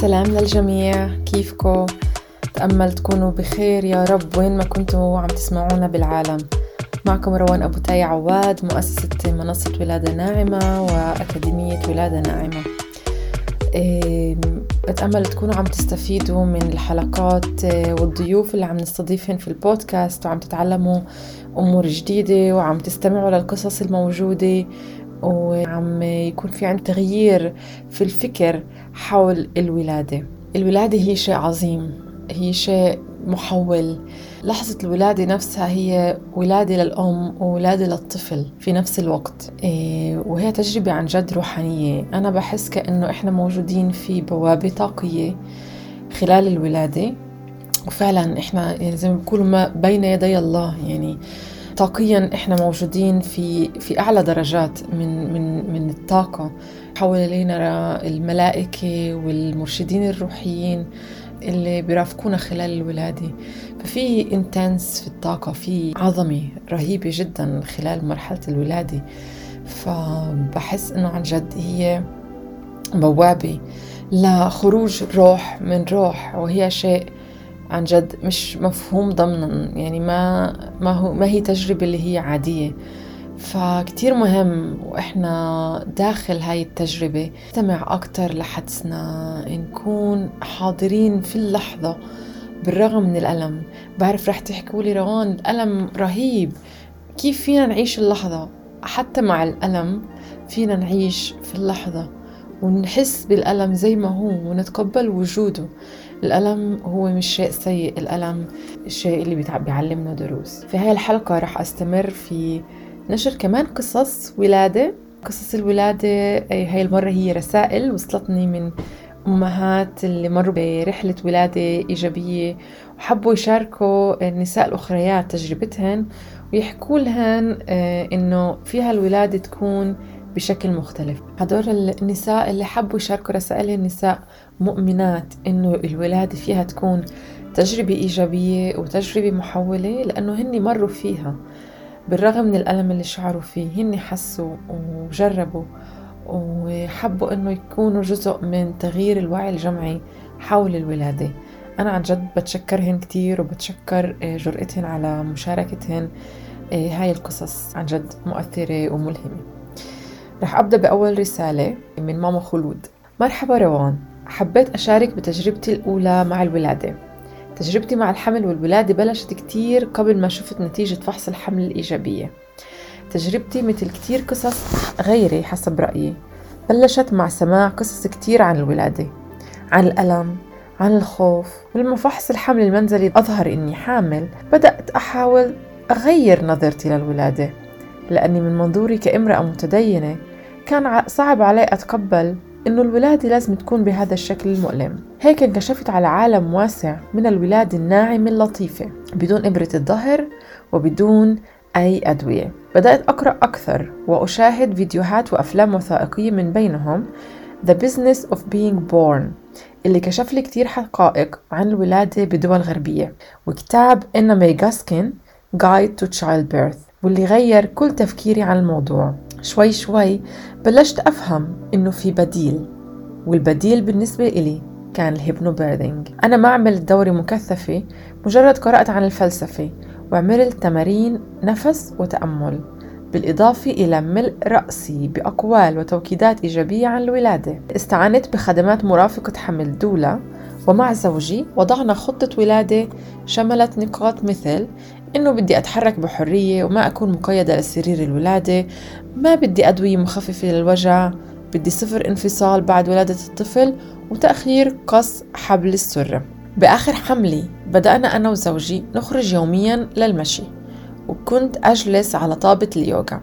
سلام للجميع. كيفكم؟ تأمل تكونوا بخير. يا رب وين ما كنتوا عم تسمعونا بالعالم. معكم روان أبو تاي عواد مؤسسة منصة ولادة ناعمة وأكاديمية ولادة ناعمة. بتأمل تكونوا عم تستفيدوا من الحلقات إيه، والضيوف اللي عم نستضيفهم في البودكاست وعم تتعلموا أمور جديدة وعم تستمعوا للقصص الموجودة. وعم يكون في عند تغيير في الفكر حول الولادة. الولادة هي شيء عظيم هي شيء محول. لحظة الولادة نفسها هي ولادة للأم وولادة للطفل في نفس الوقت. إيه، وهي تجربة عن جد روحانية. أنا بحس كأنه إحنا موجودين في بوابة طاقية خلال الولادة. وفعلا إحنا يعني زي ما بيقولوا ما بين يدي الله. يعني طاقيا إحنا موجودين في في أعلى درجات من من من الطاقة. حول علينا الملائكة والمرشدين الروحيين اللي بيرافقونا خلال الولادة. ففي انتنس في الطاقة في عظمة رهيبة جدا خلال مرحلة الولادة. فبحس إنه عن جد هي بوابة لخروج روح من روح وهي شيء عن جد مش مفهوم ضمنا يعني ما ما هو ما هي تجربة اللي هي عادية. فكتير مهم وإحنا داخل هاي التجربة نستمع أكتر لحدسنا نكون حاضرين في اللحظة بالرغم من الألم. بعرف رح تحكوا لي روان الألم رهيب. كيف فينا نعيش اللحظة؟ حتى مع الألم فينا نعيش في اللحظة ونحس بالألم زي ما هو ونتقبل وجوده. الألم هو مش شيء سيء الألم الشيء اللي بيعلمنا دروس. في هاي الحلقة رح أستمر في نشر كمان قصص ولادة. قصص الولادة هاي المرة هي رسائل وصلتني من أمهات اللي مروا برحلة ولادة إيجابية وحبوا يشاركوا النساء الأخريات تجربتهن ويحكوا لهن آه، إنه فيها الولادة تكون بشكل مختلف. هدول النساء اللي حبوا يشاركوا رسائل النساء مؤمنات إنه الولادة فيها تكون تجربة إيجابية وتجربة محولة لأنه هن مروا فيها. بالرغم من الألم اللي شعروا فيه هن حسوا وجربوا وحبوا إنه يكونوا جزء من تغيير الوعي الجمعي حول الولادة. أنا عن جد بتشكرهن كتير وبتشكر آه، جرأتهن على مشاركتهن آه، هاي القصص عن جد مؤثرة وملهمة. رح أبدأ بأول رسالة من ماما خلود. مرحبا روان. حبيت أشارك بتجربتي الأولى مع الولادة. تجربتي مع الحمل والولادة بلشت كتير قبل ما شفت نتيجة فحص الحمل الإيجابية. تجربتي مثل كتير قصص غيري حسب رأيي بلشت مع سماع قصص كتير عن الولادة عن الألم عن الخوف. ولما فحص الحمل المنزلي أظهر إني حامل بدأت أحاول أغير نظرتي للولادة. لأني من منظوري كامرأة متدينة كان صعب علي أتقبل إنه الولادة لازم تكون بهذا الشكل المؤلم. هيك انكشفت على عالم واسع من الولادة الناعمة اللطيفة بدون إبرة الظهر وبدون أي أدوية. بدأت أقرأ أكثر وأشاهد فيديوهات وأفلام وثائقية من بينهم. The Business of Being Born اللي كشف لي كتير حقائق عن الولادة بدول غربية. وكتاب إينا ماي جاسكين Guide to Childbirth. واللي غير كل تفكيري عن الموضوع. شوي شوي بلشت أفهم إنه في بديل والبديل بالنسبة إلي كان ال hypnobirthing أنا ما عملت دورة مكثفة مجرد قرأت عن الفلسفة وعملت تمارين نفس وتأمل بالإضافة إلى ملء رأسي بأقوال وتوكيدات إيجابية عن الولادة. استعنت بخدمات مرافقة حمل دولا ومع زوجي وضعنا خطة ولادة شملت نقاط مثل إنه بدي أتحرك بحرية وما أكون مقيدة لسرير الولادة ما بدي أدوية مخففة للوجع بدي صفر انفصال بعد ولادة الطفل وتأخير قص حبل السرة بآخر حملي بدأنا أنا وزوجي نخرج يوميا للمشي وكنت أجلس على طابة اليوغا.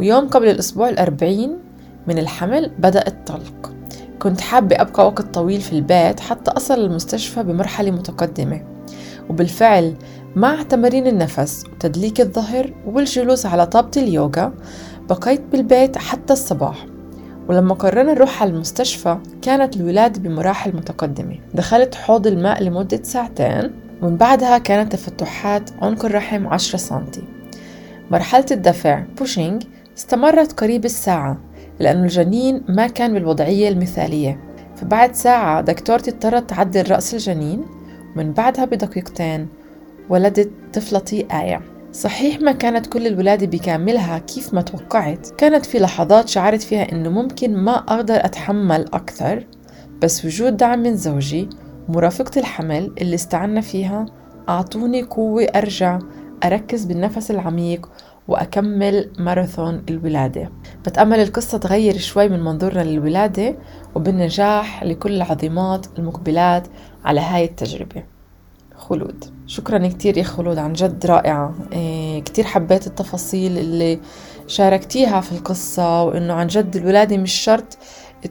ويوم قبل الأسبوع الأربعين من الحمل بدأ الطلق. كنت حابة أبقى وقت طويل في البيت حتى أصل المستشفى بمرحلة متقدمة. وبالفعل مع تمارين النفس وتدليك الظهر والجلوس على طابة اليوغا بقيت بالبيت حتى الصباح. ولما قررنا نروح على المستشفى كانت الولادة بمراحل متقدمة. دخلت حوض الماء لمدة ساعتين ومن بعدها كانت تفتحات عنق الرحم 10 سنتي. مرحلة الدفع بوشينج استمرت قريب الساعة لأن الجنين ما كان بالوضعية المثالية. فبعد ساعة دكتورتي اضطرت تعدل رأس الجنين ومن بعدها بدقيقتين. ولدت طفلتي آية صحيح ما كانت كل الولادة بكاملها كيف ما توقعت. كانت في لحظات شعرت فيها إنه ممكن ما أقدر أتحمل أكثر. بس وجود دعم من زوجي ومرافقة الحمل اللي استعنا فيها أعطوني قوة أرجع أركز بالنفس العميق وأكمل ماراثون الولادة. بتأمل القصة تغير شوي من منظورنا للولادة وبالنجاح لكل العظيمات المقبلات على هاي التجربة. خلود. شكرا كتير يا خلود عن جد رائعة. إيه كتير حبيت التفاصيل اللي شاركتيها في القصة وإنه عن جد الولادة مش شرط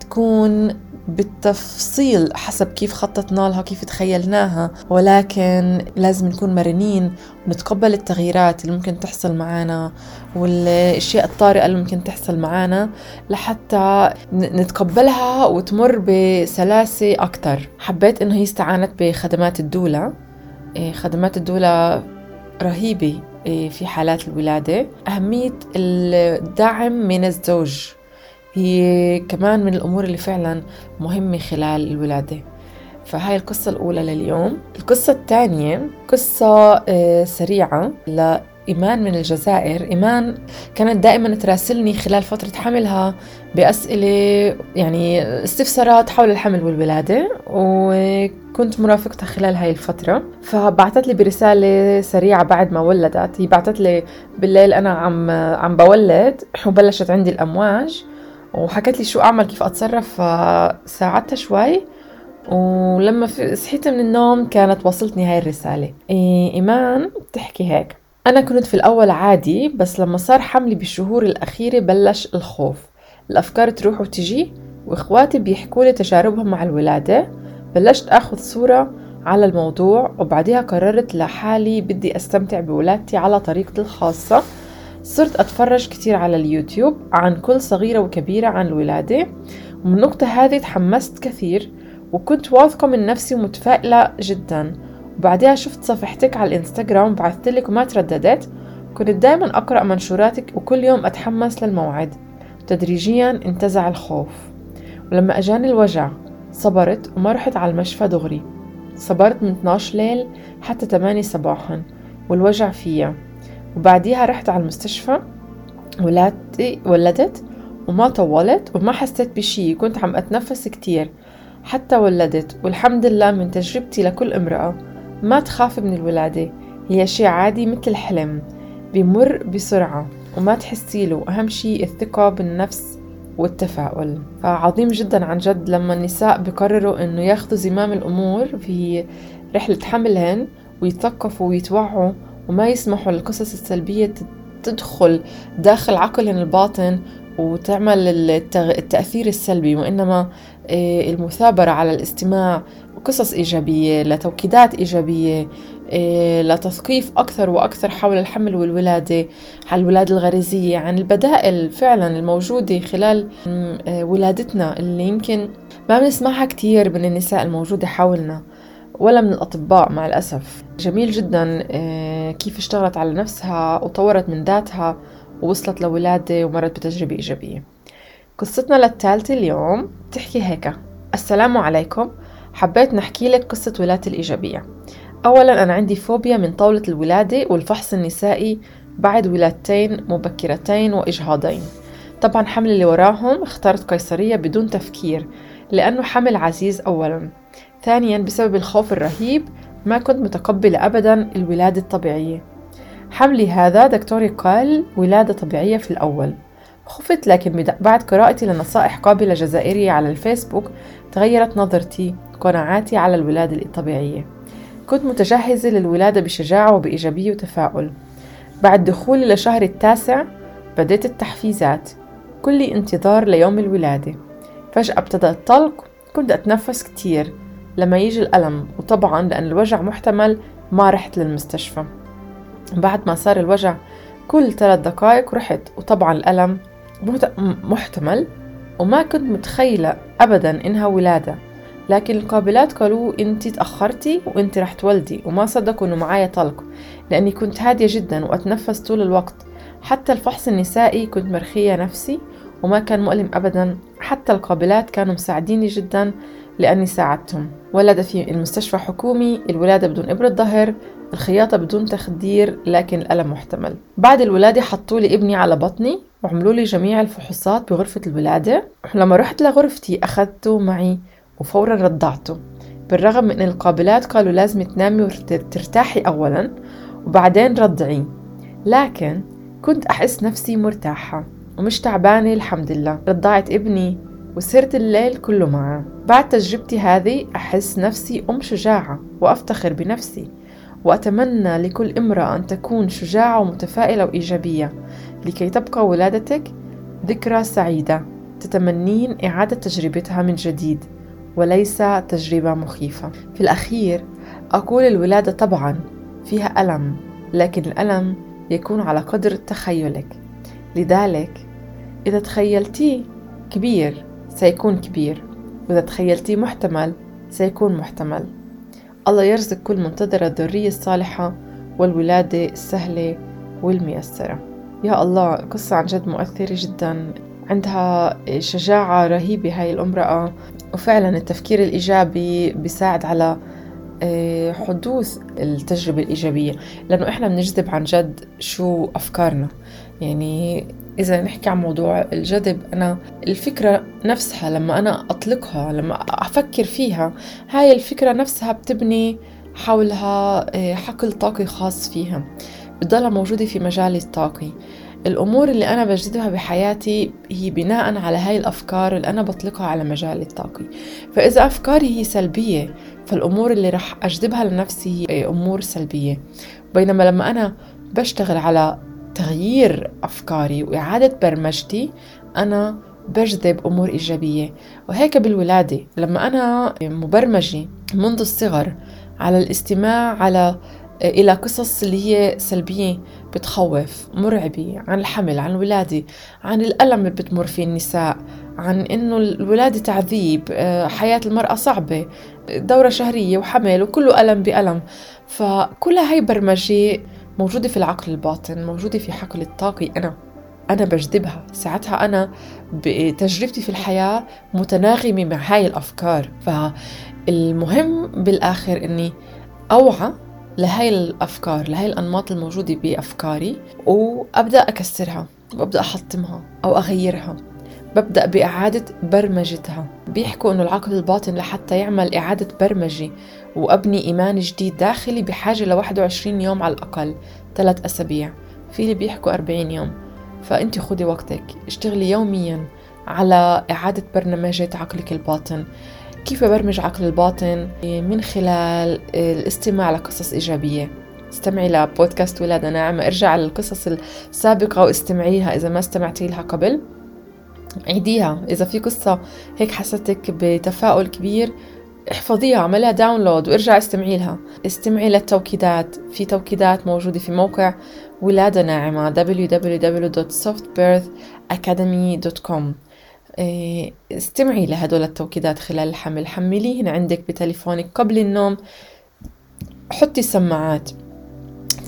تكون بالتفصيل حسب كيف خططنا لها كيف تخيلناها. ولكن لازم نكون مرنين ونتقبل التغييرات اللي ممكن تحصل معنا والأشياء الطارئة اللي ممكن تحصل معنا لحتى نتقبلها وتمر بسلاسة أكثر حبيت إنه هي استعانت بخدمات الدولة. إيه، خدمات الدولة رهيبة إيه، في حالات الولادة. أهمية الدعم من الزوج. هي كمان من الأمور اللي فعلا مهمة خلال الولادة. فهاي القصة الأولى لليوم. القصة الثانية قصة آه، سريعة إيمان من الجزائر. إيمان كانت دائما تراسلني خلال فترة حملها بأسئلة يعني استفسارات حول الحمل والولادة وكنت مرافقتها خلال هاي الفترة. فبعثت لي برسالة سريعة بعد ما ولدت. هي بعثت لي بالليل أنا عم عم بولد وبلشت عندي الأمواج. وحكت لي شو أعمل كيف أتصرف فساعدتها شوي. ولما صحيت من النوم كانت وصلتني هاي الرسالة. إيمان بتحكي هيك. أنا كنت في الأول عادي بس لما صار حملي بالشهور الأخيرة بلش الخوف. الأفكار تروح وتجي وإخواتي بيحكوا لي تجاربهم مع الولادة. بلشت أخذ صورة على الموضوع وبعدها قررت لحالي بدي أستمتع بولادتي على طريقتي الخاصة. صرت أتفرج كتير على اليوتيوب عن كل صغيرة وكبيرة عن الولادة ومن النقطة هذه تحمست كثير وكنت واثقة من نفسي ومتفائلة جدا. وبعدها شفت صفحتك على الإنستغرام بعثتلك وما ترددت. كنت دايما أقرأ منشوراتك وكل يوم أتحمس للموعد. تدريجيا انتزع الخوف. ولما أجاني الوجع صبرت وما رحت على المشفى دغري. صبرت من 12 ليل حتى 8 صباحا والوجع فيا. وبعديها رحت على المستشفى ولدت ولدت وما طولت وما حسيت بشي كنت عم أتنفس كتير حتى ولدت والحمد لله من تجربتي لكل امرأة ما تخاف من الولادة هي شي عادي مثل الحلم بيمر بسرعة وما تحسي له أهم شي الثقة بالنفس والتفاؤل. فعظيم جدا عن جد لما النساء بقرروا إنه ياخذوا زمام الأمور في رحلة حملهن ويتثقفوا ويتوعوا وما يسمحوا للقصص السلبية تدخل داخل عقلهم الباطن وتعمل التأثير السلبي وإنما آه، المثابرة على الاستماع وقصص إيجابية لتوكيدات إيجابية آه، لتثقيف أكثر وأكثر حول الحمل والولادة عن الولادة الغريزية عن البدائل فعلا الموجودة خلال آه، ولادتنا اللي يمكن ما بنسمعها كتير من النساء الموجودة حولنا. ولا من الأطباء مع الأسف. جميل جدا آه، كيف اشتغلت على نفسها وطورت من ذاتها ووصلت لولادة ومرت بتجربة إيجابية. قصتنا للثالثة اليوم تحكي هيك. السلام عليكم. حبيت نحكي لك قصة ولادتي الإيجابية. أولا أنا عندي فوبيا من طاولة الولادة والفحص النسائي بعد ولادتين مبكرتين وإجهاضين. طبعا حمل اللي وراهم اخترت قيصرية بدون تفكير لأنه حمل عزيز أولا. ثانيا بسبب الخوف الرهيب ما كنت متقبلة أبدا الولادة الطبيعية. حملي هذا دكتوري قال ولادة طبيعية في الأول خفت لكن بعد قراءتي لنصائح قابلة جزائرية على الفيسبوك تغيرت نظرتي قناعاتي على الولادة الطبيعية. كنت متجهزة للولادة بشجاعة وبإيجابية وتفاؤل. بعد دخولي لشهر التاسع بديت التحفيزات. كل انتظار ليوم الولادة. فجأة ابتدأ الطلق كنت أتنفس كتير. لما يجي الألم وطبعا لأن الوجع محتمل ما رحت للمستشفى. بعد ما صار الوجع كل ثلاث دقائق رحت وطبعا الألم محتمل وما كنت متخيلة أبدا إنها ولادة. لكن القابلات قالوا أنت تأخرتي وأنت رح تولدي وما صدقوا إنه معايا طلق لأني كنت هادية جدا وأتنفس طول الوقت. حتى الفحص النسائي كنت مرخية نفسي وما كان مؤلم ابدا. حتى القابلات كانوا مساعديني جدا لأني ساعدتهم. ولد في المستشفى حكومي الولادة بدون إبرة ظهر الخياطة بدون تخدير لكن الألم محتمل. بعد الولادة حطوا لي ابني على بطني وعملوا لي جميع الفحوصات بغرفة الولادة. لما رحت لغرفتي أخذته معي وفورا رضعته. بالرغم من أن القابلات قالوا لازم تنامي وترتاحي أولا وبعدين رضعي لكن كنت أحس نفسي مرتاحة ومش تعبانة الحمد لله. رضعت ابني وسهرت الليل كله معه. بعد تجربتي هذه أحس نفسي أم شجاعة وأفتخر بنفسي وأتمنى لكل امرأة أن تكون شجاعة ومتفائلة وإيجابية. لكي تبقى ولادتك ذكرى سعيدة تتمنين إعادة تجربتها من جديد وليس تجربة مخيفة. في الأخير أقول الولادة طبعا فيها ألم لكن الألم يكون على قدر تخيلك. لذلك إذا تخيلتيه كبير سيكون كبير. وإذا تخيلتيه محتمل سيكون محتمل. الله يرزق كل منتظرة الذرية الصالحة والولادة السهلة والميسرة. يا الله قصة عن جد مؤثرة جدا. عندها شجاعة رهيبة هاي الامرأة. وفعلا التفكير الإيجابي بيساعد على آه، حدوث التجربة الإيجابية. لأنه إحنا بنجذب عن جد شو أفكارنا. يعني إذا نحكي عن موضوع الجذب أنا الفكرة نفسها لما أنا أطلقها لما أفكر فيها هاي الفكرة نفسها بتبني حولها آه، حقل طاقي خاص فيها بتضلها موجودة في مجالي الطاقي. الأمور اللي أنا بجذبها بحياتي هي بناء على هاي الأفكار اللي أنا بطلقها على مجالي الطاقي. فإذا أفكاري هي سلبية فالأمور اللي رح أجذبها لنفسي هي أمور سلبية. بينما لما أنا بشتغل على تغيير أفكاري وإعادة برمجتي أنا بجذب أمور إيجابية. وهيك بالولادة لما أنا مبرمجة منذ الصغر على الاستماع على إلى قصص اللي هي سلبية بتخوف مرعبة عن الحمل عن الولادة عن الألم اللي بتمر فيه النساء عن إنه الولادة تعذيب آه، حياة المرأة صعبة دورة شهرية وحمل وكله ألم بألم. فكل هاي برمجة موجودة في العقل الباطن موجودة في حقل الطاقي أنا أنا بجذبها. ساعتها أنا بتجربتي في الحياة متناغمة مع هاي الأفكار. فالمهم بالآخر أني أوعى لهاي الأفكار لهاي الأنماط الموجودة بأفكاري وأبدأ أكسرها وأبدأ أحطمها أو أغيرها. ببدأ بإعادة برمجتها. بيحكوا إنه العقل الباطن لحتى يعمل إعادة برمجة وأبني إيمان جديد داخلي بحاجة ل 21 يوم على الأقل ثلاث أسابيع. في اللي بيحكوا 40 يوم. فأنت خدي وقتك. اشتغلي يوميا على إعادة برمجة عقلك الباطن. كيف أبرمج عقل الباطن؟ من خلال الاستماع لقصص إيجابية. استمعي لبودكاست ولادة ناعمة ارجع للقصص السابقة واستمعيها إذا ما استمعتي لها قبل. عيديها. إذا في قصة هيك حسيتك بتفاؤل كبير احفظيها اعملها داونلود وارجع استمعي لها. استمعي للتوكيدات. في توكيدات موجودة في موقع ولادة ناعمة www.softbirthacademy.com إيه، استمعي لهدول التوكيدات خلال الحمل. حمليهن عندك بتليفونك قبل النوم. حطي السماعات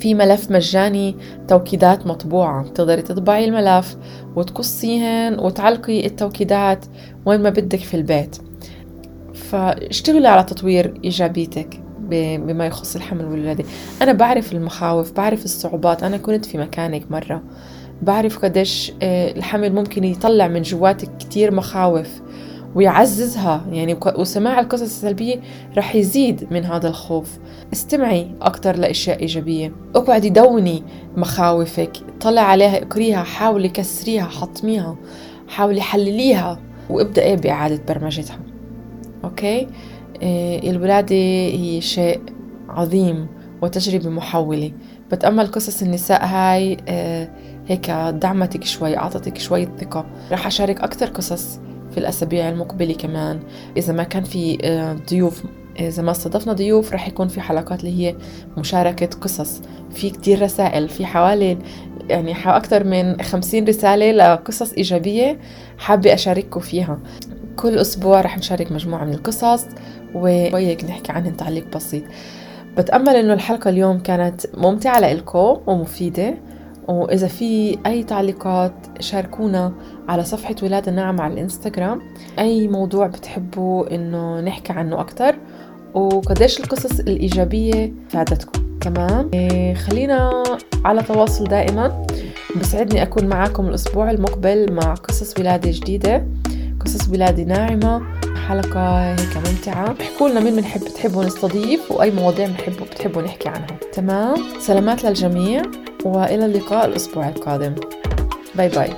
في ملف مجاني توكيدات مطبوعة. بتقدري تطبعي الملف وتقصيهن وتعلقي التوكيدات وين ما بدك في البيت. فاشتغلي على تطوير إيجابيتك بما يخص الحمل والولادة. أنا بعرف المخاوف بعرف الصعوبات. أنا كنت في مكانك مرة. بعرف قديش آه، الحمل ممكن يطلع من جواتك كتير مخاوف ويعززها. يعني وسماع القصص السلبية رح يزيد من هذا الخوف. استمعي أكتر لأشياء إيجابية. اقعدي دوني مخاوفك. طلع عليها اقريها حاولي كسريها حطميها حاولي حلليها وابدأي بإعادة برمجتها. أوكي؟ إيه الولادة هي شيء عظيم وتجربة محولة. بتأمل قصص النساء هاي إيه هيك دعمتك شوي أعطتك شوية ثقة رح أشارك أكثر قصص في الأسابيع المقبلة كمان. إذا ما كان في آه، ضيوف إذا ما استضفنا ضيوف رح يكون في حلقات اللي هي مشاركة قصص. في كتير رسائل في حوالي يعني أكثر من خمسين رسالة لقصص إيجابية حابة أشارككم فيها. كل أسبوع رح نشارك مجموعة من القصص وهيك نحكي عنهن تعليق بسيط. بتأمل إنه الحلقة اليوم كانت ممتعة لإلكم ومفيدة وإذا في أي تعليقات شاركونا على صفحة ولادة ناعمة على الإنستغرام. أي موضوع بتحبوا إنه نحكي عنه أكتر وقديش القصص الإيجابية فادتكم. تمام؟ إيه خلينا على تواصل دائما. بسعدني أكون معاكم الأسبوع المقبل مع قصص ولادة جديدة. قصص ولادة ناعمة حلقة هيك ممتعة. احكوا لنا مين بنحب بتحبوا نستضيف وأي مواضيع بنحبوا بتحبوا نحكي عنها. تمام؟ سلامات للجميع وإلى اللقاء الأسبوع القادم. باي باي.